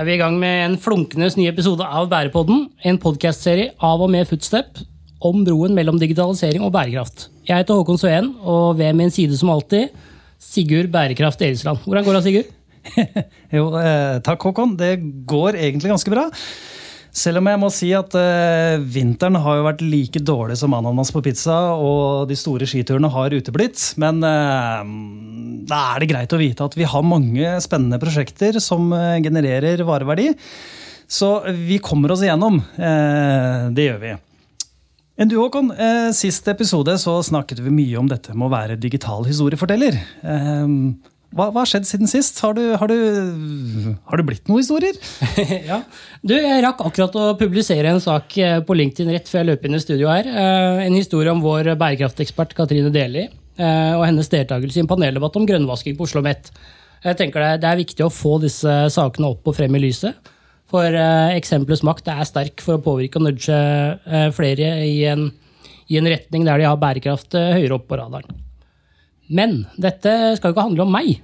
Er vi i gang med en flunkende ny episode av Bærepodden. En podkastserie av og med Footstep om broen mellom digitalisering og bærekraft. Jeg heter Håkon Sveen, og ved min side som alltid Sigurd Bærekraft Eriksland. Hvordan går det, Sigurd? jo, eh, takk, Håkon. Det går egentlig ganske bra. Selv om jeg må si at eh, vinteren har jo vært like dårlig som ananas på pizza, og de store skiturene har uteblitt. Men eh, da er det greit å vite at vi har mange spennende prosjekter som eh, genererer vareverdi. Så vi kommer oss igjennom. det gjør vi. Enn du, Håkon. Sist episode så snakket vi mye om dette med å være digital historieforteller. Hva, har skjedd siden sist? Har, du, har, du, har det blitt noen historier? ja. Du, Jeg rakk akkurat å publisere en sak eh, på LinkedIn rett før jeg løp inn i studio her. Eh, en historie om vår bærekraftekspert Katrine Deli eh, og hennes deltakelse i en paneldebatt om grønnvasking på Oslo OsloMet. Jeg tenker Det er viktig å få disse sakene opp og frem i lyset. For eksempelets makt er sterk for å påvirke og nudge flere i en, i en retning der de har bærekraft høyere opp på radaren. Men dette skal jo ikke handle om meg.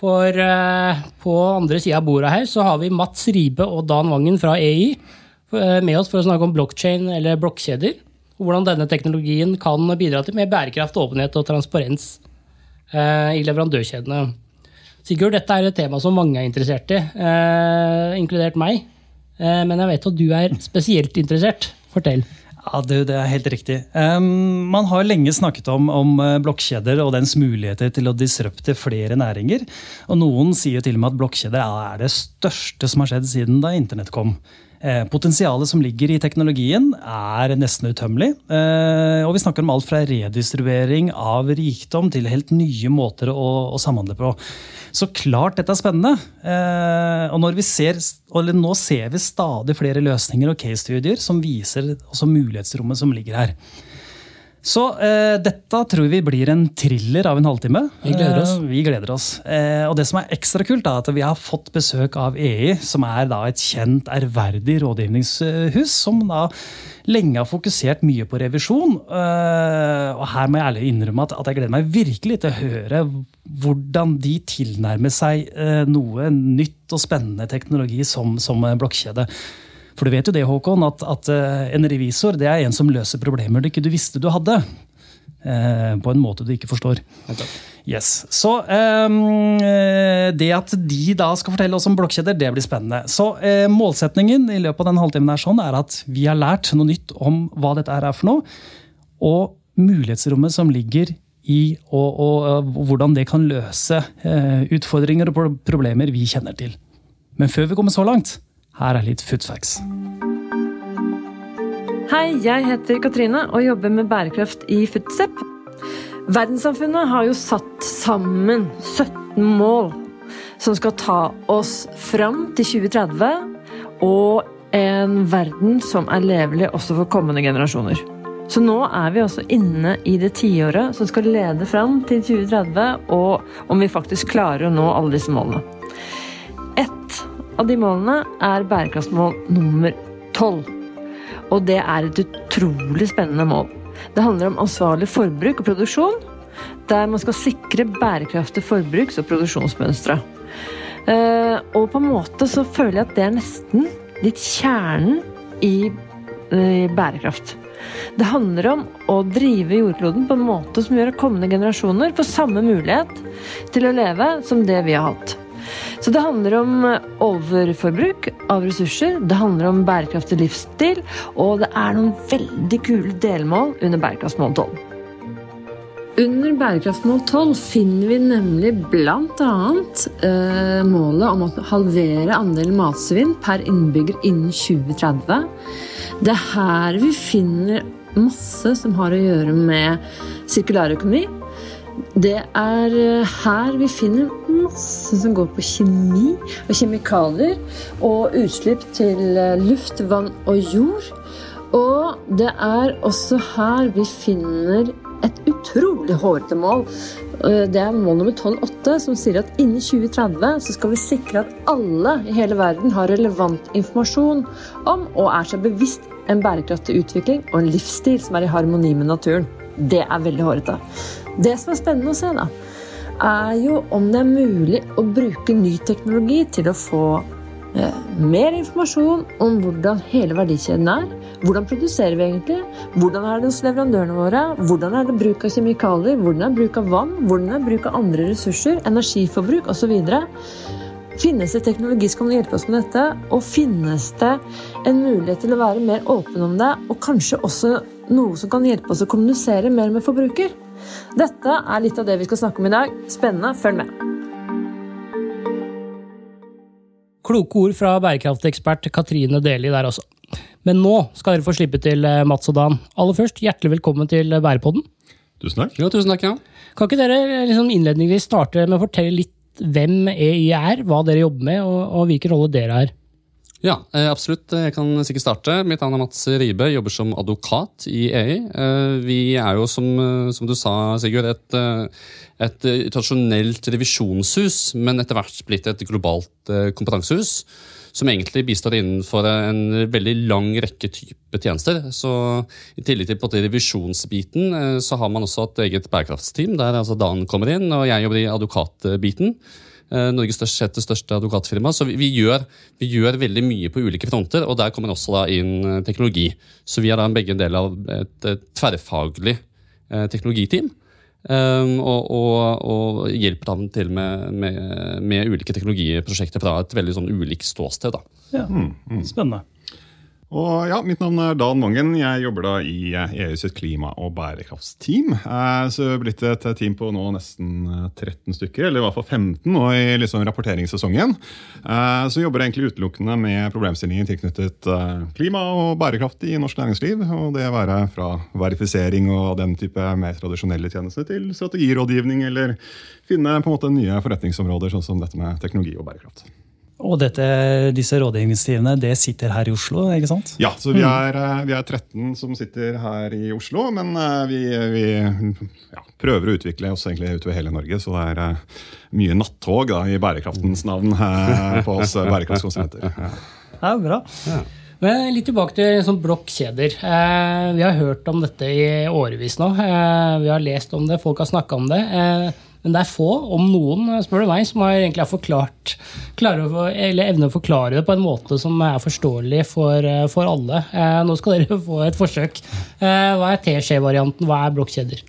For uh, på andre sida av bordet her så har vi Mats Ribe og Dan Wangen fra EI uh, med oss for å snakke om blokkjede eller blokkjeder. Og hvordan denne teknologien kan bidra til mer bærekraft, åpenhet og transparens uh, i leverandørkjedene. Sigurd, dette er et tema som mange er interessert i, inkludert meg. men jeg vet at du er spesielt interessert. Fortell. Ja, det, det, er helt riktig. Um, man har lenge snakket om, om uh, blokkjeder og dens muligheter til å disrupte flere næringer. Og noen sier til og med at blokkjeder er det største som har skjedd siden da internett kom. Eh, potensialet som ligger i teknologien, er nesten utømmelig. Eh, og vi snakker om alt fra redistribuering av rikdom til helt nye måter å, å samhandle på. Så klart dette er spennende. Eh, og når vi ser, nå ser vi stadig flere løsninger og case-studier som viser mulighetsrommet som ligger her. Så eh, dette tror vi blir en thriller av en halvtime. Vi gleder oss. Eh, vi gleder oss. Eh, og det som er ekstra kult, er at vi har fått besøk av EI, som er da et kjent, ærverdig rådgivningshus, som da lenge har fokusert mye på revisjon. Eh, og her må jeg ærlig innrømme at, at, jeg gleder meg virkelig til å høre hvordan de tilnærmer seg eh, noe nytt og spennende teknologi som, som blokkjede. For du vet jo det, Håkon, at, at eh, en revisor det er en som løser problemer du ikke du visste du hadde. Eh, på en måte du ikke forstår. Yes. Så eh, det at de da skal fortelle oss om blokkjeder, det blir spennende. Så eh, målsetningen i løpet av den halvtimen er sånn, er at vi har lært noe nytt om hva dette er for noe. Og mulighetsrommet som ligger i og, og, og hvordan det kan løse uh, utfordringer og problemer vi kjenner til. Men før vi kommer så langt, her er litt foodfacts. Hei, jeg heter Katrine og jobber med bærekraft i FUTSEP. Verdenssamfunnet har jo satt sammen 17 mål som skal ta oss fram til 2030, og en verden som er levelig også for kommende generasjoner. Så nå er vi også inne i det tiåret som skal lede fram til 2030, og om vi faktisk klarer å nå alle disse målene av de målene er bærekraftsmål nummer tolv. Og det er et utrolig spennende mål. Det handler om ansvarlig forbruk og produksjon, der man skal sikre bærekraftige forbruks- og produksjonsmønstre. Eh, og på en måte så føler jeg at det er nesten litt kjernen i bærekraft. Det handler om å drive jordkloden på en måte som gjør at kommende generasjoner får samme mulighet til å leve som det vi har hatt. Så det handler om eh, overforbruk av ressurser, det handler om bærekraftig livsstil, og det er noen veldig kule delmål under bærekraftsmål 12. Under bærekraftsmål 12 finner vi nemlig bl.a. Eh, målet om å halvere andelen matsvinn per innbygger innen 2030. Det er her vi finner masse som har å gjøre med sirkulærøkonomi, det er eh, her vi finner masse som går på kjemi og kjemikalier og utslipp til eh, luft, vann og jord. Og det er også her vi finner et utrolig hårete mål. Eh, det er mål nummer 12.8, som sier at innen 2030 så skal vi sikre at alle i hele verden har relevant informasjon om og er seg bevisst en bærekraftig utvikling og en livsstil som er i harmoni med naturen. Det er veldig hårete. Det som er spennende å se, da, er jo om det er mulig å bruke ny teknologi til å få eh, mer informasjon om hvordan hele verdikjeden er. Hvordan produserer vi egentlig? Hvordan er det hos leverandørene våre? Hvordan er det bruk av kjemikalier? Hvordan er bruk av vann? Hvordan er bruk av andre ressurser? Energiforbruk osv. Finnes det teknologi som kan hjelpe oss med dette? Og finnes det en mulighet til å være mer åpen om det, og kanskje også noe som kan hjelpe oss å kommunisere mer med forbruker? Dette er litt av det vi skal snakke om i dag. Spennende, følg med. Kloke ord fra bærekraftekspert Katrine Deli der også. Men nå skal dere få slippe til eh, Mats og Dan. Aller først, hjertelig velkommen til Bærepodden. Tusen takk. Jo, tusen takk, ja. Kan ikke dere eh, liksom innledningsvis starte med å fortelle litt hvem EY er, hva dere jobber med, og, og hvilken rolle dere har? Ja, eh, absolutt. Jeg kan sikkert starte. Mitt navn er Mats Ribe, jobber som advokat i EI. Vi er jo, som, som du sa, Sigurd, et, et tradisjonelt revisjonshus, men etter hvert blitt et globalt kompetansehus som egentlig bistår innenfor en veldig lang rekke type tjenester. Så I tillegg til på revisjonsbiten så har man også et eget bærekraftsteam, der altså Dan kommer inn, og jeg jobber i advokatbiten. Norges største, sjette største advokatfirma. Så vi, vi, gjør, vi, gjør, veldig mye på ulike fronter, og der kommer også inn teknologi. Så vi er da begge en del av et, et tverrfaglig eh, teknologiteam. Um, og, og, og, hjelper dem til med, med, med, ulike teknologiprosjekter fra et veldig sånn ulikt ståsted. Da. Ja, mm, mm. Spennende. Og ja, Mitt navn er Dan Mangen. Jeg jobber da i EU sitt klima- og bærekraftsteam. Så det er blitt et team på nå nesten 13 stykker, eller i hvert fall 15 nå i liksom rapporteringssesongen. Så jobber egentlig utelukkende med problemstillinger tilknyttet klima og bærekraft i norsk næringsliv. Og det være fra verifisering og den type mer tradisjonelle tjenester til strategirådgivning eller finne på en måte nye forretningsområder, sånn som dette med teknologi og bærekraft. Og dette, disse rådgivningsteamene det sitter her i Oslo? ikke sant? Ja, så vi er, vi er 13 som sitter her i Oslo. Men vi, vi ja, prøver å utvikle oss egentlig utover hele Norge. Så det er mye nattog da, i bærekraftens navn på oss bærekraftskonsulenter. Ja. bra. Ja. Men litt tilbake til sånn blokkjeder. Eh, vi har hørt om dette i årevis nå. Eh, vi har lest om det, folk har snakka om det. Eh, men det er få, om noen, spør du meg, som har egentlig har forklart, eller evner å forklare det på en måte som er forståelig for, for alle. Eh, nå skal dere få et forsøk. Eh, hva er teskje-varianten? Hva er blokkjeder?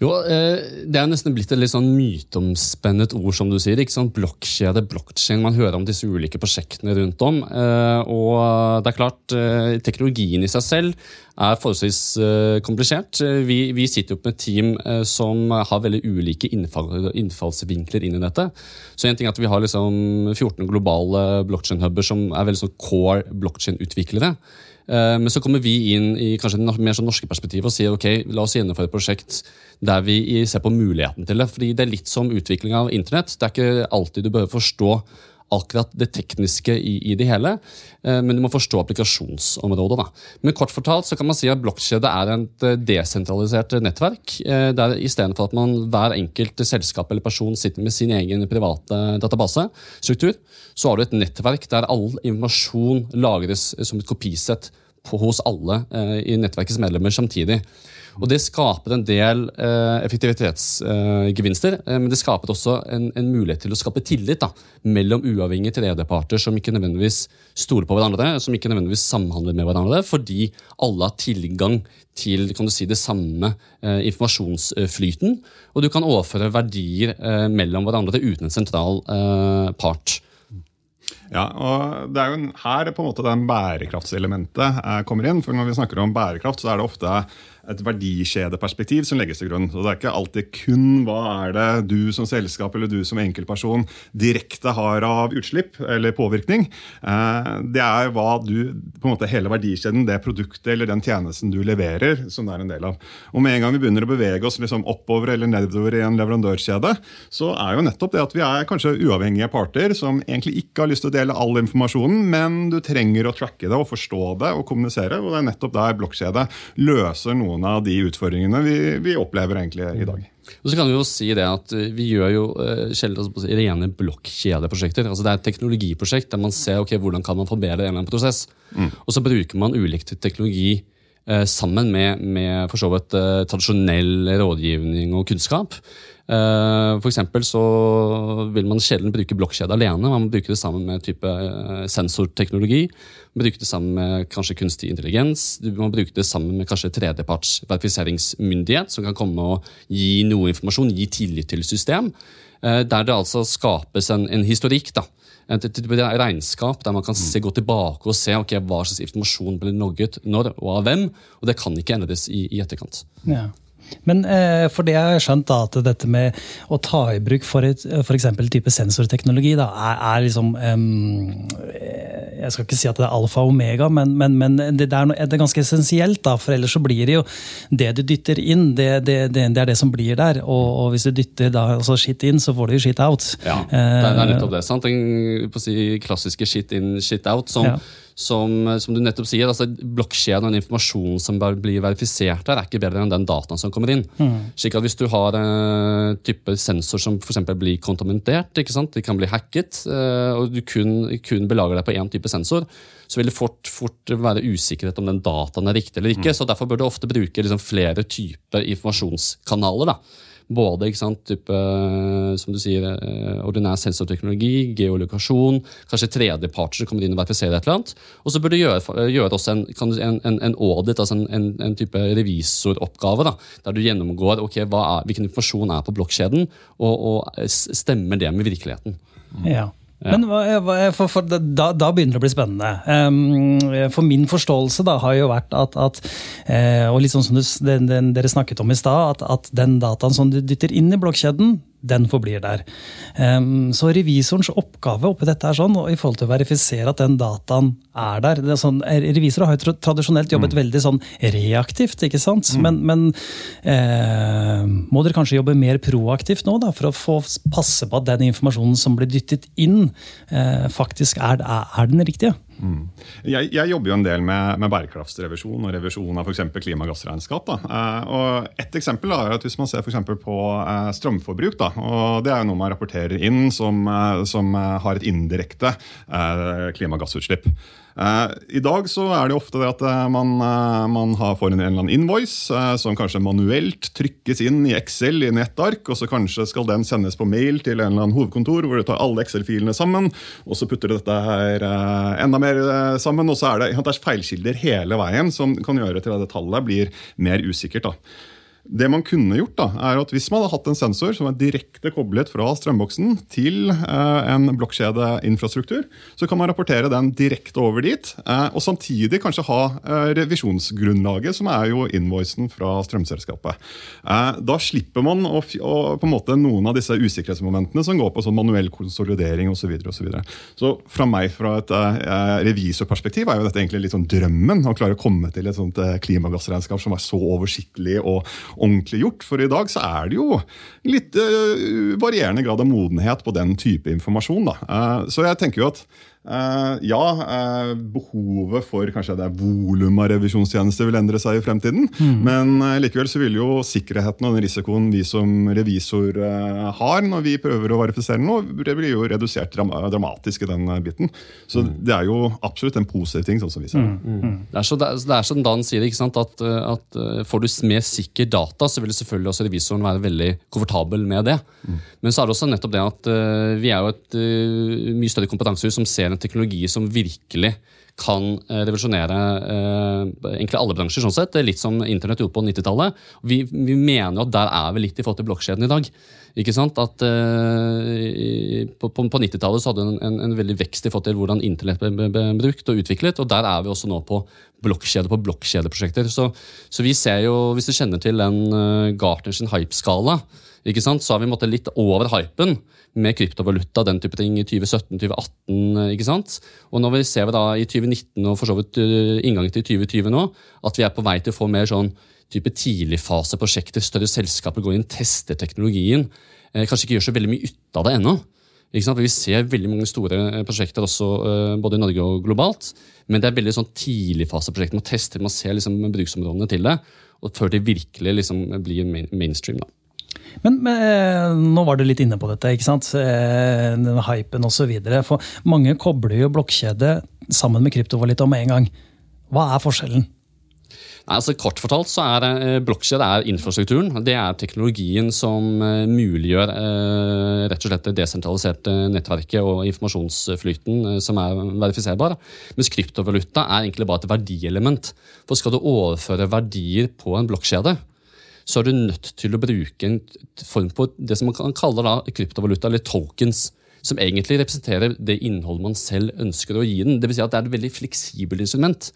Jo, eh, Det er nesten blitt et litt sånn myteomspennet ord, som du sier. ikke sant? Blokkjede, blockchain. Man hører om disse ulike prosjektene rundt om. Og det er klart, teknologien i seg selv er forholdsvis komplisert. Vi, vi sitter jo med et team som har veldig ulike innfall, innfallsvinkler inn i dette. Så en ting er at Vi har liksom 14 globale blockchain-huber som er veldig sånn core blockchain-utviklere. Men så kommer vi inn i kanskje mer sånn norske perspektivet og sier ok, la oss gjennomføre et prosjekt der vi ser på muligheten til det. Fordi Det er litt som utvikling av internett. Det er ikke alltid du behøver forstå akkurat det tekniske i, i, det hele, men du må forstå applikasjonsområdet. Da. Men kort fortalt så kan man si at blokkjede er et desentralisert nettverk. der Istedenfor at man hver enkelt selskap eller person sitter med sin egen private databasestruktur, så har du et nettverk der all informasjon lagres som et kopisett hos alle i nettverkets medlemmer samtidig. Og Det skaper en del eh, effektivitetsgevinster, eh, men det skaper også en, en, mulighet til å skape tillit da, mellom uavhengige tredjeparter som ikke nødvendigvis stoler på hverandre, som ikke nødvendigvis samhandler med hverandre, fordi alle har tilgang til kan du si, det samme eh, informasjonsflyten. Og du kan overføre verdier eh, mellom hverandre uten en sentral eh, part. Ja, og Det er jo her på en måte den bærekraftselementet eh, kommer inn. for Når vi snakker om bærekraft, så er det ofte et verdikjedeperspektiv som legges til grunn. Så Det er ikke alltid kun hva er det du som selskap eller du som enkeltperson direkte har av utslipp eller påvirkning. Eh, det er hva du, på en måte hele verdikjeden, det produktet eller den tjenesten du leverer, som det er en del av. Og Med en gang vi begynner å bevege oss liksom oppover eller nedover i en leverandørkjede, så er jo nettopp det at vi er kanskje uavhengige parter som egentlig ikke har lyst til å dele all informasjonen, men du trenger å tracke det og forstå det og kommunisere. og Det er nettopp der blokkjede løser noe noen av de utfordringene vi, vi opplever egentlig i dag. Og så kan Vi jo si det at eh, vi gjør jo uh, sjelden rene blokkjedeprosjekter. Altså det er et teknologiprosjekt der man ser okay, hvordan kan man forbedre en eller annen prosess. Mm. Og så bruker man ulik teknologi eh, sammen med, med for så vidt eh, tradisjonell rådgivning og kunnskap. Uh, for eksempel så vil man sjelden bruke blokkjede alene. Man bruker det sammen med type sensorteknologi. Man bruker det sammen med kanskje kunstig intelligens. Man bruker det sammen med kanskje tredjeparts verifiseringsmyndighet, som kan komme og gi noe informasjon, gi tillit til system. Uh, der det altså skapes en, en historikk. da et regnskap der man kan se, gå tilbake og se okay, hva slags informasjon ble logget når og av hvem. Og det kan ikke endres i, i etterkant. Ja. Men eh, for det jeg har skjønt da, at dette med å ta i bruk for f.eks. type sensorteknologi da, er, er liksom um, Jeg skal ikke si at det er alfa og omega, men, men, men det, er noe, det, er ganske essensielt. da, For ellers så blir det jo det du dytter inn, det, det, det er det som blir der. Og, og hvis du dytter da, altså shit inn, så får du jo shit out. Ja, det er, det er nettopp det. sant? Den si, klassiske shit in, shit out. som ja som, som, du nettopp sier, altså blokkjeden og den informasjonen som blir verifisert der, er ikke bedre enn den dataen som kommer inn. Mm. Slik at Hvis du har en uh, type sensor som for blir kontaminert, de kan bli hacket, uh, og du kun, kun, belager deg på én type sensor, så vil det fort, fort, være usikkerhet om den dataen er riktig eller ikke. Mm. så Derfor bør du ofte bruke liksom, flere typer informasjonskanaler. da både ikke sant, type, som du sier, eh, ordinær sensorteknologi, geolokasjon, kanskje tredjeparter som kommer inn og verifiserer et eller annet. Og så bør du gjøre, gjøre også en, en, en, en audit, altså en, type revisoroppgave, da, der du gjennomgår okay, er, hvilken informasjon er på blokkjeden, og, og stemmer det med virkeligheten. Ja. Ja. Men for, for, da, da, begynner det å bli spennende. For min forståelse da, har jo vært at, at uh, og litt sånn som du, den, den, dere snakket om i stad, at, at, den dataen som du dytter inn i blokkjeden, den forblir der. Så revisorens oppgave oppi dette er sånn, i forhold til å verifisere at den dataen er der er sånn, Revisorer har jo tradisjonelt jobbet mm. veldig sånn reaktivt, ikke sant? Mm. men, men eh, må dere kanskje jobbe mer proaktivt nå da, for å få passe på at den informasjonen som blir dyttet inn, eh, faktisk er, er, den riktige? Mm. Jeg, jeg, jobber jo en del med, med bærekraftsrevisjon og revisjon av f.eks. klimagassregnskap. Da. Eh, og et eksempel er at Hvis man ser for på eh, strømforbruk, da, og det er jo noe man rapporterer inn som, eh, som har et indirekte eh, klimagassutslipp. Eh, I dag så er det ofte det at eh, man, eh, man får en, eller annen invoice som kanskje manuelt trykkes inn i Excel i nettark, og så kanskje skal den sendes på mail til en eller annen hovedkontor hvor du tar alle Excel-filene sammen, og så putter du dette her enda mer sammen, og så er det, det er feilkilder hele veien som kan gjøre til at det tallet blir mer usikkert. da. Det man kunne gjort, da, er at hvis man hadde hatt en sensor som er direkte koblet fra strømboksen til eh, en blokkjedeinfrastruktur, så kan man rapportere den direkte over dit. Eh, og samtidig kanskje ha eh, revisjonsgrunnlaget, som er jo invoicen fra strømselskapet. Da slipper man å, på en måte noen av disse usikkerhetsmomentene som går på sånn manuell konsolidering osv. Så, og så, videre. så fra meg, fra et revisorperspektiv, er jo dette egentlig litt sånn drømmen. Å klare å komme til et sånt klimagassregnskap som er så oversiktlig og ordentlig gjort. For i dag så er det jo litt uh, varierende grad av modenhet på den type informasjon. Da. Uh, så jeg tenker jo at ja, uh, behovet for kanskje det er volum av revisjonstjenester vil endre seg i fremtiden. Mm. Men uh, likevel så vil jo sikkerheten og den risikoen vi som revisor har når vi prøver å verifisere noe, det blir jo redusert dram dramatisk i den biten. Så mm. det er jo absolutt en positiv ting, sånn som vi ser mm. mm. Det. Er så, det, er, det er som Dan sier, ikke sant? at, at får du mer sikker data, så vil selvfølgelig også revisoren være veldig komfortabel med det. Mm. Men så er det også nettopp det at vi er jo et mye større kompetansehus som ser en teknologi som virkelig kan eh, revolusjonere eh, egentlig alle bransjer. sånn sett. Litt som internett gjorde på 90-tallet. Vi, vi, mener jo at der er vi litt i forhold til blokkjeden i dag. Ikke sant? At eh, På, på, på 90-tallet hadde en, en, en, veldig vekst i forhold til hvordan internett ble, brukt og utviklet. og Der er vi også nå på blokkjede på blokkjedeprosjekter. Så, så vi ser jo, hvis du kjenner til den uh, Gartners hypeskala, ikke sant? så har vi måttet litt over hypen med kryptovaluta den type ting i 2017-2018. ikke sant? Og når vi ser da i 2019 og for så vidt eh, inngangen til 2020 nå, at vi er på vei til å få mer sånn type tidligfaseprosjekter, større selskaper går inn, tester teknologien, eh, kanskje ikke gjør så veldig mye ut av det ennå. Vi ser veldig mange store eh, prosjekter også både i Norge og globalt. Men det er veldig sånn tidligfaseprosjekter. Man tester, man ser liksom bruksområdene til det. og Før det virkelig liksom blir mainstream. da. Men, men, eh, nå var du litt inne på dette, ikke sant? Eh, den hypen osv. For mange kobler jo blokkjede sammen med kryptovaluta med en gang. Hva er forskjellen? Nei, altså Kort fortalt så er eh, blokkjede er infrastrukturen. Det er teknologien som muliggjør rett og slett det desentraliserte nettverket og informasjonsflyten som er verifiserbar. Mens kryptovaluta er egentlig bare et verdielement. For skal du overføre verdier på en blokkjede, så er du nødt til å bruke en form på det som man kan kalle da kryptovaluta, eller tokens. Som egentlig representerer det innholdet man selv ønsker å gi den. Det vil si at det er et veldig fleksibelt instrument.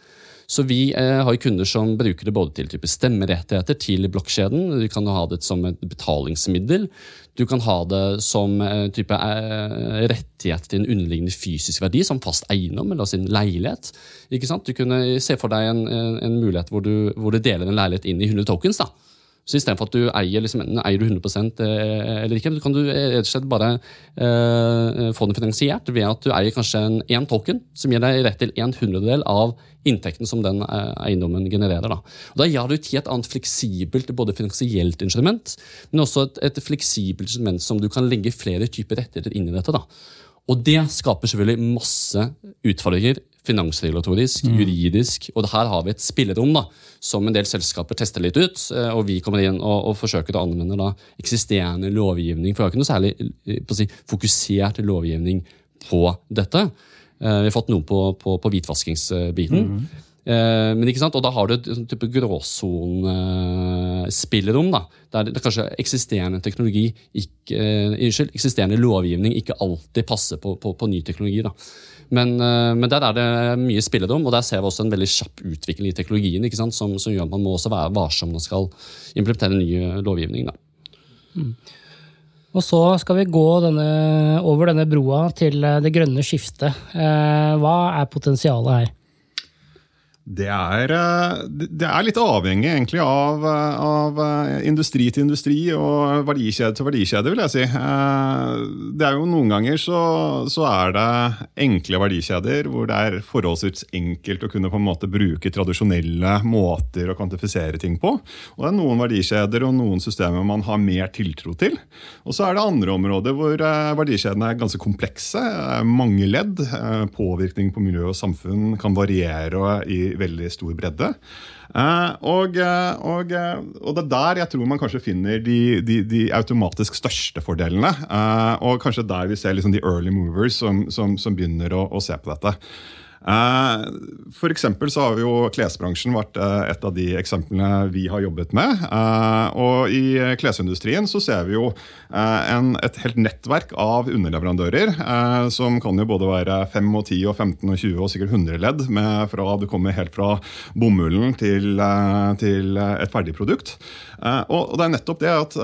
Så vi eh, har kunder som bruker det både til type stemmerettigheter til blokkjeden. Du kan ha det som et betalingsmiddel. Du kan ha det som eh, type eh, rettighet til en underliggende fysisk verdi, som fast eiendom eller sin leilighet. Ikke sant? Du kunne se for deg en, en, en mulighet hvor du, hvor du, deler en leilighet inn i 100 tokens. da. Så istedenfor at du eier, liksom, eier du 100% eller ikke, så kan du rett og slett bare eh, få den finansiert ved at du eier kanskje en én token, som gir deg rett til en hundredel av inntekten som den eh, eiendommen genererer. Da, og da gjør du til et annet fleksibelt både finansielt instrument, men også et, et fleksibelt instrument som du kan legge flere typer rettigheter inn i dette. da. Og det skaper selvfølgelig masse utfordringer finansregulatorisk, mm. juridisk. Og her har vi et spillerom da, som en del selskaper tester litt ut. Eh, og vi kommer inn og, og forsøker å anvende da, eksisterende lovgivning. For vi har ikke noe særlig eh, si, fokusert lovgivning på dette. Eh, vi har fått noe på, på, på hvitvaskingsbiten. Mm. Men ikke sant? Og da har du et type gråsonespillerom. Der det, kanskje eksisterende teknologi ikke, uh, unnskyld, eksisterende lovgivning ikke alltid passer på, på, på ny teknologi. da. Men, uh, men, der er det mye spillerom, og der ser vi også en veldig kjapp utvikling i teknologien ikke sant? Som, som gjør at man må også være varsom når man skal implementere ny lovgivning. da. Mm. Og så skal vi gå denne, over denne broa til eh, det grønne skiftet. Eh, hva er potensialet her? Det er, eh, det er, litt avhengig egentlig av, eh, av, eh, industri til industri og verdikjede til verdikjede, vil jeg si. Det er jo Noen ganger så, så, er det enkle verdikjeder hvor det er forholdsvis enkelt å kunne på en måte bruke tradisjonelle måter å kvantifisere ting på. Og det er noen verdikjeder og noen systemer man har mer tiltro til. Og så er det andre områder hvor verdikjedene er ganske komplekse. Mange ledd. Påvirkning på miljø og samfunn kan variere i veldig stor bredde. Uh, og, eh, og, eh, og, det er der jeg tror man kanskje finner de, de, de automatisk største fordelene. Og kanskje der vi ser liksom de early movers som, som, som begynner å, å, se på dette. Eh, for så har jo klesbransjen vært eh, et av de eksemplene vi har jobbet med. Eh, og i klesindustrien så ser vi jo en, et helt nettverk av underleverandører. Som kan jo både være 5 og 10 og 15 og 20 og sikkert 100 ledd. Med fra du kommer helt fra bomullen til, til et ferdig produkt. Og det er nettopp det at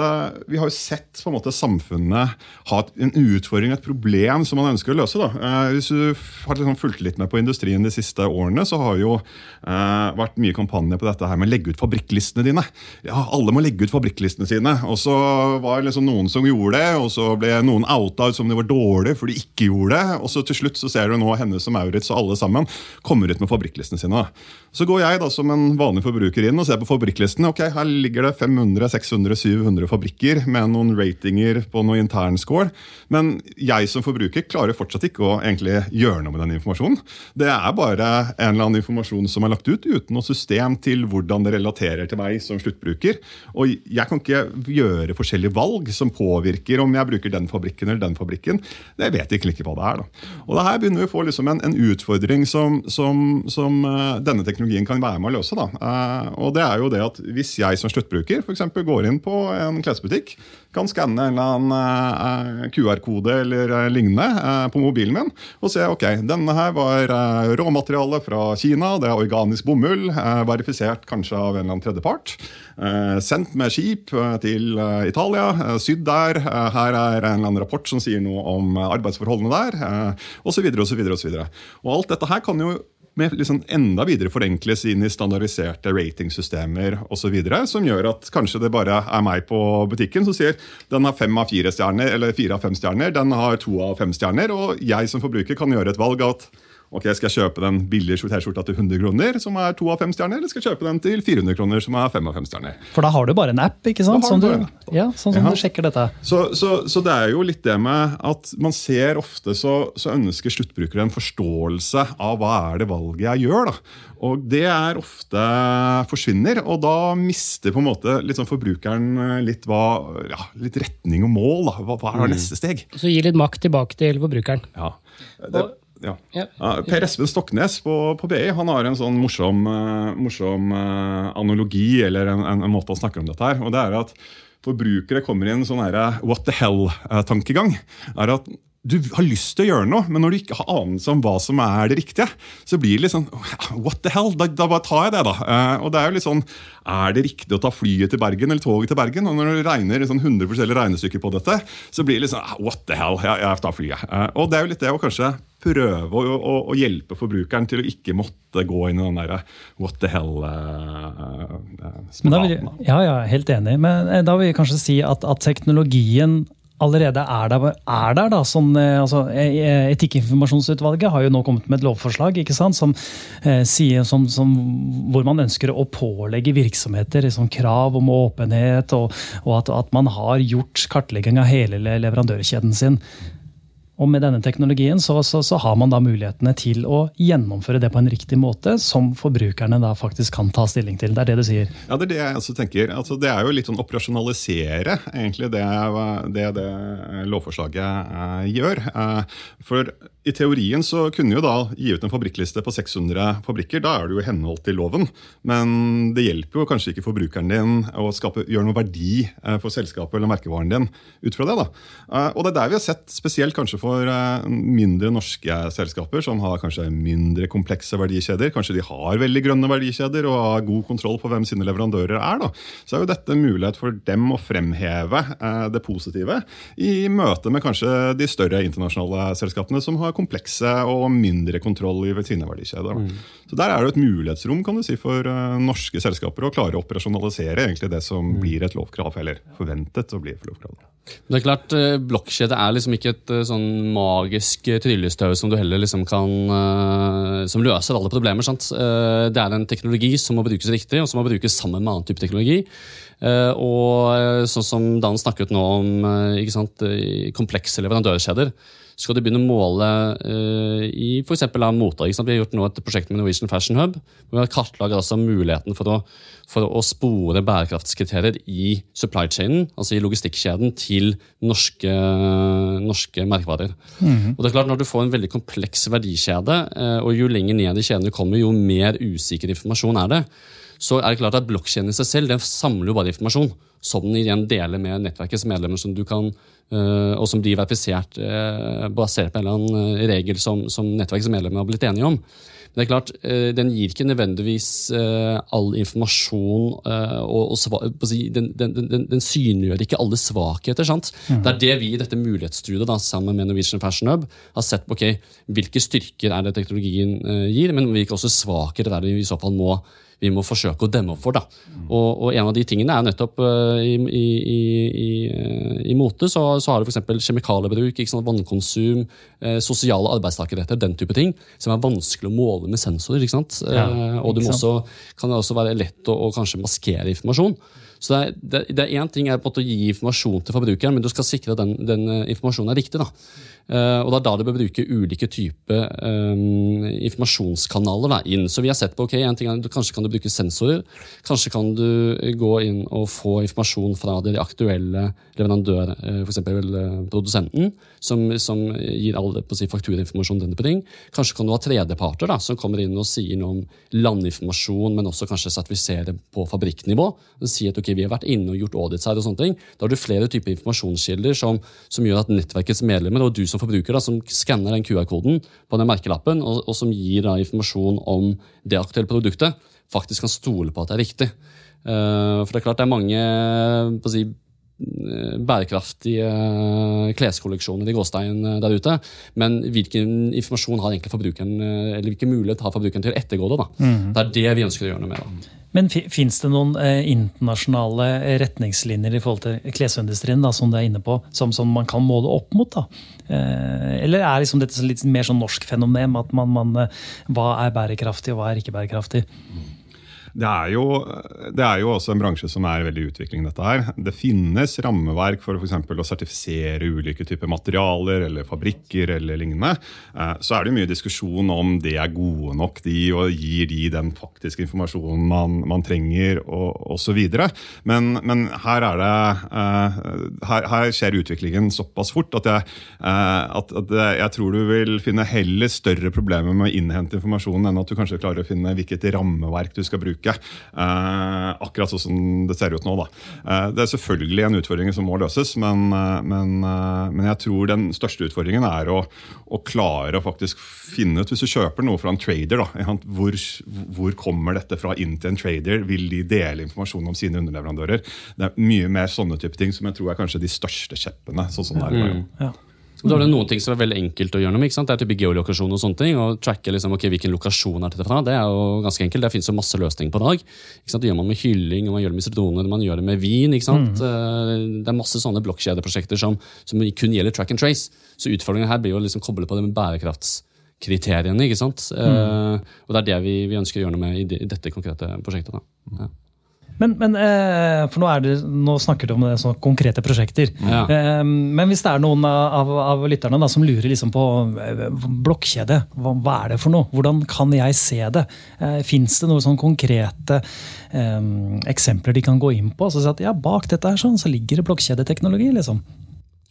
vi har jo sett på en måte samfunnet ha en utfordring, et problem som man ønsker å løse. da. Hvis du har liksom fulgt litt med på industrien de siste årene, så har jo eh, vært mye kampanje på dette her med å legge ut fabrikklistene dine. Ja, Alle må legge ut fabrikklistene sine. Og så var det liksom noen som gjorde det, og så ble noen outa ut som de var dårlige for de ikke gjorde det. Og så til slutt så ser du nå Hennes og Maurits og alle sammen kommer ut med fabrikklistene sine. Så går jeg da som en vanlig forbruker inn og ser på fabrikklistene. Ok, Her ligger det 500, 600, 700 fabrikker med noen ratinger på noe internscore. Men jeg som forbruker klarer fortsatt ikke å egentlig gjøre noe med den informasjonen. Det er bare en eller annen informasjon som er lagt ut, uten noe system til hvordan det relaterer til meg som sluttbruker. Og jeg kan ikke gjøre forskjellige valg som påvirker om jeg bruker den fabrikken eller den fabrikken. Det vet jeg ikke hva det er. Da. Og det her begynner vi å få liksom en, en, utfordring som, som, som uh, denne teknologien kan være med å løse. Da. og det er jo det at Hvis jeg som sluttbruker eksempel, går inn på en klesbutikk, kan skanne en eller annen eh, QR-kode eller lignende på mobilen min og se ok, denne her var råmateriale fra Kina. Det er organisk bomull, verifisert kanskje av en eller annen tredjepart. Eh, sendt med skip eh, til eh, Italia, sydd der. Her er en eller annen rapport som sier noe om arbeidsforholdene der, osv. osv. Og alt dette her kan jo med liksom enda videre forenkles inn i standardiserte ratingsystemer osv. Som gjør at kanskje det bare er meg på butikken som sier den har fem av fire stjerner, eller fire av fem stjerner, den har to av fem stjerner. Og jeg som forbruker kan gjøre et valg av at ok, skal jeg kjøpe den billige T-skjorta til 100 kroner, som er to av fem stjerner, eller skal jeg kjøpe den til 400 kroner, som er fem av fem stjerner? For da har du bare en app, ikke sant? Sånn du ja, sånn som Ja. du sjekker dette. Så, så, så det er jo litt det med at man ser ofte så, så ønsker sluttbrukere en forståelse av hva er det valget jeg gjør. da. Og det er ofte forsvinner, og da mister på en måte litt sånn forbrukeren eh, litt, hva, ja, litt retning og mål. da. Hva, hva er neste steg? Så gi litt makt tilbake til forbrukeren. Ja. Det, ja. Ja. Ja, per Espen Stoknes på, på BI han har en sånn morsom, eh, morsom eh, analogi, eller en, en, en måte å snakke om dette her. og det er at Forbrukere kommer i en sånn her, what the hell-tankegang. er at du har lyst til å gjøre noe, men når du ikke har anelse om hva som er det riktige, så blir det litt sånn What the hell? Da, da bare tar jeg det, da. Eh, og det er jo litt sånn Er det riktig å ta flyet til Bergen eller toget til Bergen? Og når du regner sånn 100 forskjellige regnestykker på dette, så blir det litt sånn "Ah, What the hell? Jeg, jeg tar flyet. Eh, og det er jo litt det å kanskje prøve å, å, å hjelpe forbrukeren til å ikke måtte gå inn i den derre what the Men da vil, hell-spagaten. ja, ja, helt enig. Men eh, da vil jeg kanskje si at, at teknologien allerede er der. Er der da, sånn, eh, altså, eh, Etikkinformasjonsutvalget har jo nå kommet med et lovforslag ikke sant, som, eh, sier, som, som, hvor man ønsker å pålegge virksomheter liksom, krav om åpenhet, og, og at, at man har gjort kartlegging av hele leverandørkjeden sin. Og med denne teknologien så, så, så har man da mulighetene til å gjennomføre det på en riktig måte, som forbrukerne da faktisk kan ta stilling til. Det er det du sier. Ja, Det er det jeg også tenker. Altså, det er jo litt sånn operasjonalisere egentlig det det, det lovforslaget eh, gjør. Eh, for i teorien så kunne jo da gi ut en fabrikkliste på 600 fabrikker. Da er det jo i henhold til loven. Men det hjelper jo kanskje ikke forbrukeren din å skape, gjøre noe verdi eh, for selskapet eller merkevaren din ut fra det. da. Eh, og det er der vi har sett, spesielt kanskje for eh, mindre norske selskaper som har kanskje mindre komplekse verdikjeder. Kanskje de har veldig grønne verdikjeder og har god kontroll på hvem sine leverandører er. da. Så er jo dette en mulighet for dem å fremheve det positive i møte med kanskje de større internasjonale selskapene som har komplekse og mindre kontroll i sine verdikjeder. Mm. Så der er det et mulighetsrom kan du si, for eh, norske selskaper å klare å operasjonalisere egentlig det som blir et lovkrav, eller forventet å bli et lovkrav. Det er klart, eh, Blokkjede er liksom ikke et eh, sånn magisk tryllestøv som du heller liksom kan Som løser alle problemer. sant? Det er en teknologi som må brukes riktig, og som må brukes sammen med annen type teknologi. Og sånn som Dan snakket nå om komplekse leverandørkjeder. Skal du begynne å måle uh, i f.eks. moter ikke sant? Vi har gjort nå et prosjekt med Norwegian Fashion Hub. hvor Vi har kartlagt altså muligheten for å, for å spore bærekraftskriterier i supply chainen, altså i logistikkjeden, til norske, norske merkevarer. Og det er klart Når du får en veldig kompleks verdikjede, uh, og jo lenger ned i kjeden du kommer, jo mer usikker informasjon er det, så er det klart at blokkjeden i seg selv den samler jo bare informasjon som den igjen deler med nettverkets medlemmer, som du kan, og som blir verifisert eh, basert på en eller annen eh, regel som, som nettverkets medlemmer har blitt enige om. Men det er klart, eh, Den gir ikke nødvendigvis eh, all informasjon eh, og, og den, den, den, den synliggjør ikke alle svakheter. sant? Det er det vi i dette mulighetsstudiet da, sammen med Norwegian Fashion Hub har sett på ok, hvilke styrker er det teknologien eh, gir, men hvilke også svakheter er det vi i så fall må vi må forsøke å demme opp for. Da. Og, og en av de tingene er nettopp uh, i, i, i, i, i mote så, så har du f.eks. kjemikaliebruk, sant, vannkonsum, eh, sosiale arbeidstakerretter, den type ting, som er vanskelig å måle med sensorer. ikke sant? Eh, og det også, kan det også være lett å, å kanskje maskere informasjon. Så er, det er én ting er på en måte å gi informasjon til forbrukeren, men du skal sikre at den, den eh, informasjonen er riktig. da. Eh, og det er da du bør bruke ulike typer um, informasjonskanaler da, inn. Så vi har sett på ok, en ting er, Kanskje kan du bruke sensorer. Kanskje kan du gå inn og få informasjon fra de aktuelle leverandør, eh, f.eks. produsenten, som, som gir all si, fakturinformasjon. den på ting. Kanskje kan du ha tredjeparter da, som kommer inn og sier noe om landinformasjon, men også kanskje sertifisere på fabrikknivå. og Si at ok, vi har vært inne og gjort audits her og sånne ting. Da har du flere typer informasjonskilder som, som gjør at nettverkets medlemmer og du som forbruker da, som skanner den QR-koden på den merkelappen, og, og som gir da informasjon om det aktuelle produktet, faktisk kan stole på at det er riktig. Uh, for det er klart det er mange på å si, eh, bærekraftige eh, kleskolleksjoner i gåstein eh, der ute. Men hvilken informasjon har egentlig forbrukeren, eh, eller hvilken mulighet har forbrukeren til å ettergå det? da? Det er det vi ønsker å gjøre noe med. da. Men fins det noen eh, internasjonale retningslinjer i forhold til klesindustrien da, som du er inne på, som, som man kan måle opp mot? da? Eh, eller er liksom dette litt mer sånn norsk fenomen? at man, man, eh, Hva er bærekraftig, og hva er ikke bærekraftig? Mm. Det er, jo, det er, jo, også en bransje som er veldig i utvikling. dette her. Det finnes rammeverk for for å sertifisere ulike typer materialer eller fabrikker eller lignende. Eh, så er det mye diskusjon om det er gode nok, de, og gir de den faktiske informasjonen man, man trenger osv. Men, men her er det eh, her, her, skjer utviklingen såpass fort at jeg, eh, at, at jeg tror du vil finne heller større problemer med å innhente informasjonen enn at du kanskje klarer å finne hvilket rammeverk du skal bruke uke. Eh, akkurat sånn som det ser ut nå. Da. Eh, det er selvfølgelig en utfordring som må løses, men, eh, men, men jeg tror den største utfordringen er å, å, klare å faktisk finne ut, hvis du kjøper noe fra en trader, da, hvor, hvor, kommer dette fra inn til en trader? Vil de dele informasjon om sine underleverandører? Det er mye mer sånne type ting som jeg tror er kanskje de største kjeppene. sånn som det er. Mm. Ja. Da er det noen ting som er veldig enkelt å gjøre noe med. ikke sant? Det er type geolokasjon og sånne ting. og tracke liksom, ok, Hvilken lokasjon er dette fra? Det er jo ganske enkelt. Det finnes jo masse løsninger på dag. ikke sant? Det gjør man med kylling, og man gjør det med citroner, man gjør det med vin. ikke sant? Mm. Eh, det er masse sånne blokkjedeprosjekter som, som, kun gjelder track and trace. Så utfordringen her blir jo liksom koble på det med bærekraftskriteriene. ikke sant? Mm. Uh, og det er det vi, vi, ønsker å gjøre noe med i, de, i dette konkrete prosjektet. da. Ja. Men, men eh, for nå, det, nå, snakker du om det, sånne konkrete prosjekter. Ja. Eh, men hvis det er noen av, av lytterne da, som lurer liksom på eh, blokkjede, hva, hva, er det for noe? Hvordan kan jeg se det? Eh, Fins det noen sånn konkrete eh, eksempler de kan gå inn på? Så si at ja, Bak dette her sånn, så ligger det blokkjedeteknologi. liksom.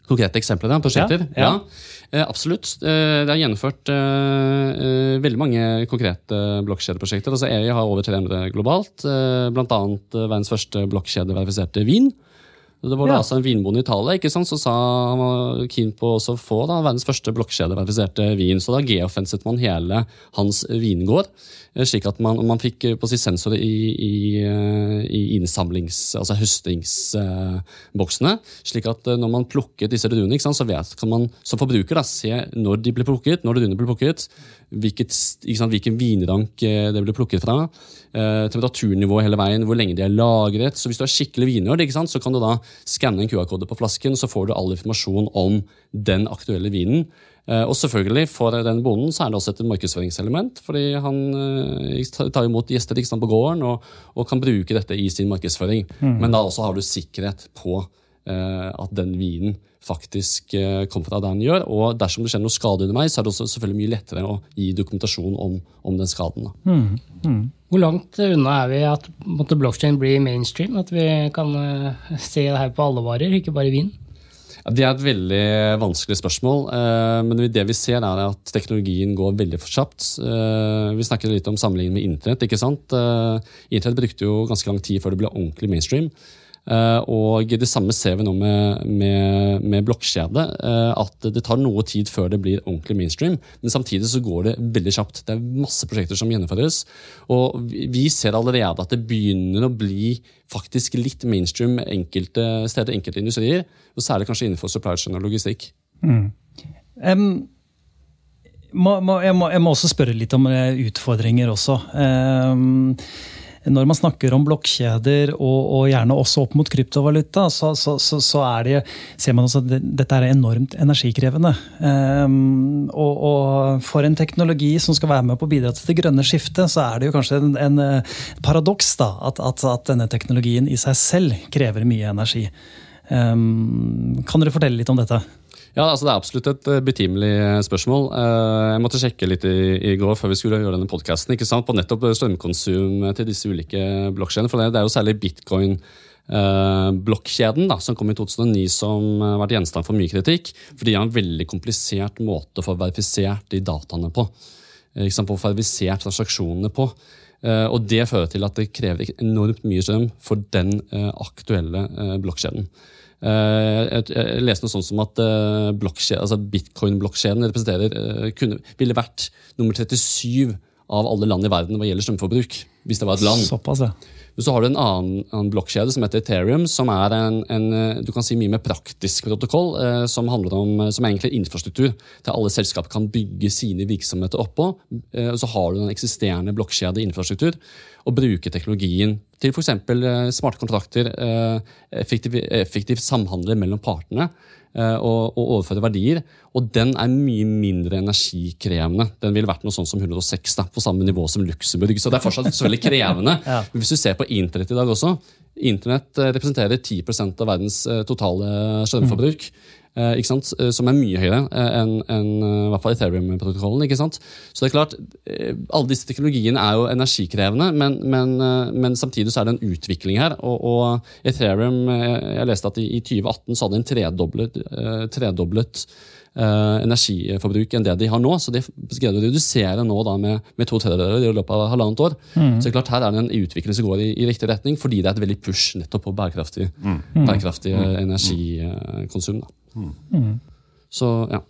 Konkrete eksempler på prosjekter? Ja, ja. Eh, absolutt. Eh, det er gjennomført uh, veldig mange konkrete blokkjedeprosjekter. Altså EI har over 300 globalt, uh, bl.a. verdens første blokkjedeverifiserte vin. Det var da ja. altså en vinbonde i Italia ikke sant, så sa han var keen på å få da, verdens første blokkjedeverifiserte vin. Så da geofenset man hele hans vingård. Eh, slik at man, man fikk eh, på si sensorer i, i, eh, i innsamlings-, altså høstingsboksene. Slik at når man plukket disse druene, så vet, kan man som forbruker da, se når de ble plukket, når druene ble plukket, hvilket, sant, hvilken vinrank det ble plukket fra, eh, temperaturnivå hele veien, hvor lenge de er lagret. Så hvis du har skikkelig vinnerd, så kan du da skanne en QR-kode på flasken, så får du all informasjon om den aktuelle vinen. Eh, og selvfølgelig For den bonden så er det også et markedsføringselement. fordi Han eh, tar imot gjester sant, på gården og, og, kan bruke dette i sin markedsføring. Mm. Men da også har du sikkerhet på uh, at den vinen faktisk uh, kommer fra der den gjør. Og dersom det skjer noe skade under meg, så er det også selvfølgelig mye lettere å gi dokumentasjon om, om den skaden. Mm. Mm. Hvor langt unna er vi at blockchain blir mainstream? At vi kan uh, se det her på alle varer, ikke bare vin? Ja, det er et veldig vanskelig spørsmål. Eh, men det vi ser, er at teknologien går veldig for kjapt. Eh, vi snakker litt om sammenligningen med internett. ikke sant? Eh, internett brukte jo ganske lang tid før det ble ordentlig mainstream. Og det samme ser vi nå med, med, med blokkjede. At det tar noe tid før det blir ordentlig mainstream. Men samtidig så går det veldig kjapt. Det er masse prosjekter som gjennomføres. Og vi ser allerede at det begynner å bli faktisk litt mainstream enkelte steder, enkelte industrier. Og særlig kanskje innenfor supply chain og logistikk. Mm. Um, må, må, jeg, må, jeg, må, også spørre litt om eh, utfordringer også. Um, når man snakker om blokkjeder, og, og, gjerne også opp mot kryptovaluta, så, så, så, så det, ser man også at dette er enormt energikrevende. Um, og, og, for en teknologi som skal være med på å bidra til det grønne skiftet, så er det jo kanskje en, en paradoks da, at, at, at, denne teknologien i seg selv krever mye energi. Um, kan dere fortelle litt om dette? Ja, altså Det er absolutt et eh, betimelig eh, spørsmål. Eh, jeg måtte sjekke litt i, i går før vi skulle gjøre denne podkasten på nettopp strømkonsum til disse ulike blokkjedene. For det er jo særlig bitcoin. blokkjeden da, som kom i 2009, som har vært gjenstand for mye kritikk. Fordi de har en veldig komplisert måte å få verifisert de dataene på. Få verifisert transaksjonene på. og Det fører til at det krever enormt mye strøm for den aktuelle blokkjeden. Eh, jeg leste noe sånt som at eh, altså bitcoin-blokkjeden representerer kunne, ville vært nummer 37 av alle land i verden hva gjelder strømforbruk. Hvis det var et land. Såpass, ja. Så har du en annen, annen blokkjede som heter Ethereum, som er en, en du kan si mye mer praktisk protokoll, eh, som handler om, som er egentlig infrastruktur til alle selskap kan bygge sine virksomheter oppå. Eh, og så har du den eksisterende blokkjede infrastruktur og bruke teknologien til f.eks. Eh, smarte kontrakter, eh, effektiv, effektiv samhandel mellom partene eh, og, og overføre verdier. Og den er mye mindre energikrevende. Den ville vært noe sånn som 106, da, på samme nivå som Luxembourg. Så det er fortsatt veldig krevende. ja. Hvis du ser på internett i dag også, Internett representerer 10% av verdens totale strømforbruk. Mm. Eh, sant? Eh, som er mye høyere eh, enn en, i hvert fall Ethereum-protokollen. ikke sant? Så det er klart, Alle disse teknologiene er jo energikrevende, men, men, men samtidig så er det en utvikling her. Og, og Ethereum Jeg leste at i, i 2018 så hadde en tredoblet, tredoblet energiforbruk enn det de har nå. Så de greide å redusere nå da med, med to tredjedeler i løpet av halvannet år. Mm. Så klart her er det en utvikling som går i, i, riktig retning, fordi det er et veldig push nettopp på bærekraftig, mm. bærekraftig mm. energikonsum. Da. Mm. Så ja.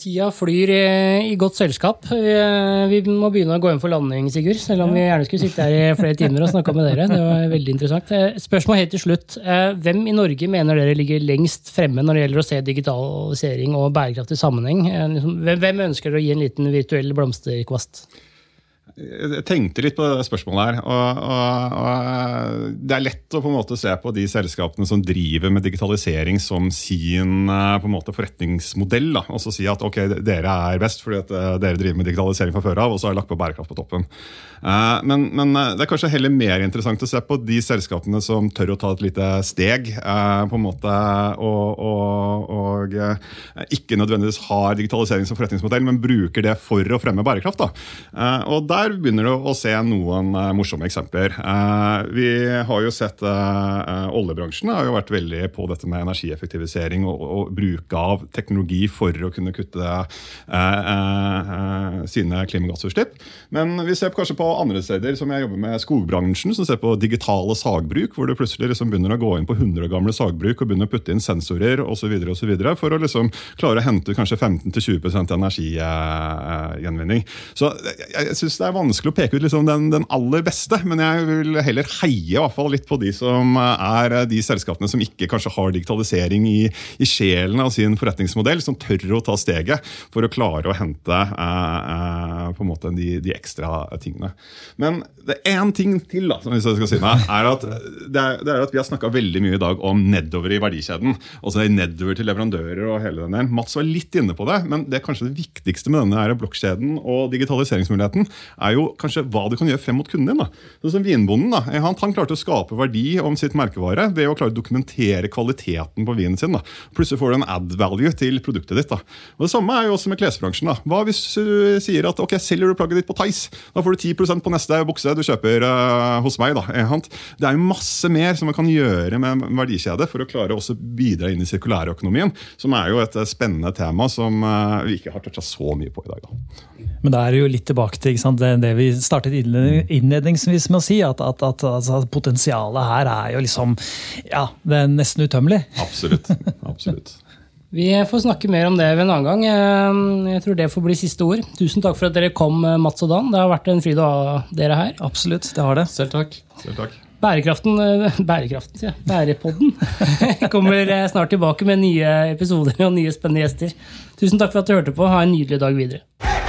Tida flyr i godt selskap. Vi må begynne å gå inn for landing, Sigurd. Selv om vi gjerne skulle sitte her i flere timer og snakka med dere. Det var veldig interessant. Eh, spørsmål helt til slutt. Eh, hvem i Norge mener dere ligger lengst fremme når det gjelder å se digitalisering og bærekraftig sammenheng? Eh, liksom, hvem ønsker dere å gi en liten virtuell blomsterkvast? Jeg tenkte litt på det spørsmålet her. Og, og, og, Det er lett å på en måte se på de selskapene som driver med digitalisering som sin eh, på en måte forretningsmodell. Da. Og så si at ok, dere er best fordi at eh, dere driver med digitalisering fra før av, og så har jeg lagt på bærekraft på toppen. Eh, men, men, det er kanskje heller mer interessant å se på de selskapene som tør å ta et lite steg. på en måte, og, og ikke nødvendigvis har digitalisering som forretningsmodell, men bruker det for å fremme bærekraft. Da. Og der der begynner du å se noen uh, morsomme eksempler. Uh, vi har jo sett uh, Oljebransjen har jo vært veldig på dette med energieffektivisering og, og bruk av teknologi for å kunne kutte sine klimagassutslipp. Men vi ser kanskje på andre steder, som jeg jobber med skogbransjen, som ser på digitale sagbruk, hvor du plutselig liksom begynner å gå inn på 100 år gamle sagbruk og begynner å putte inn sensorer osv. for å liksom klare å hente kanskje 15-20% energigjenvinning. Så jeg, jeg synes det er vanskelig å peke ut liksom den, den, aller beste, men jeg vil heller heie i hvert fall litt på de som er de selskapene som ikke kanskje har digitalisering i, i sjelen av sin forretningsmodell, som tør å ta steget for å klare å hente eh, eh, på en måte de, de, ekstra tingene. Men det er én ting til da, som jeg skal si meg, er at det er, det er at vi har snakka veldig mye i dag om nedover i verdikjeden. altså Nedover til leverandører og hele den der. Mats var litt inne på det, men det er kanskje det viktigste med denne blokkjeden og digitaliseringsmuligheten er jo kanskje hva du kan gjøre frem mot kunden din. da. Så som Vinbonden da, han, han, klarte å skape verdi om sitt merkevare ved å klare å dokumentere kvaliteten på vinen sin. da. Plutselig får du en ad value til produktet ditt. da. Og Det samme er jo også med klesbransjen. da. Hva hvis du sier at ok, selger du plagget ditt på Tice, da får du 10% på neste bukse du kjøper uh, hos meg. da. Det er jo masse mer som man kan gjøre med en verdikjede for å klare å bidra inn i sirkulærøkonomien, som er jo et spennende tema som uh, vi ikke har toucha så mye på i dag. da. Men da er det jo litt tilbake til det, det, vi startet innledningsvis med å si, at, at, at altså, potensialet her er jo liksom Ja, det er nesten utømmelig. Absolutt. Absolutt. Vi får snakke mer om det ved en annen gang. Eh, jeg tror det får bli siste ord. Tusen takk for at dere kom, eh, Mats og Dan. Det har vært en fryd å ha dere her. Absolutt, det har det. Selv takk. Selv takk. Bærekraften, eh, bærekraften, ja. Bærepodden kommer snart tilbake med nye episoder og nye spennende gjester. Tusen takk for at du hørte på. Ha en nydelig dag videre.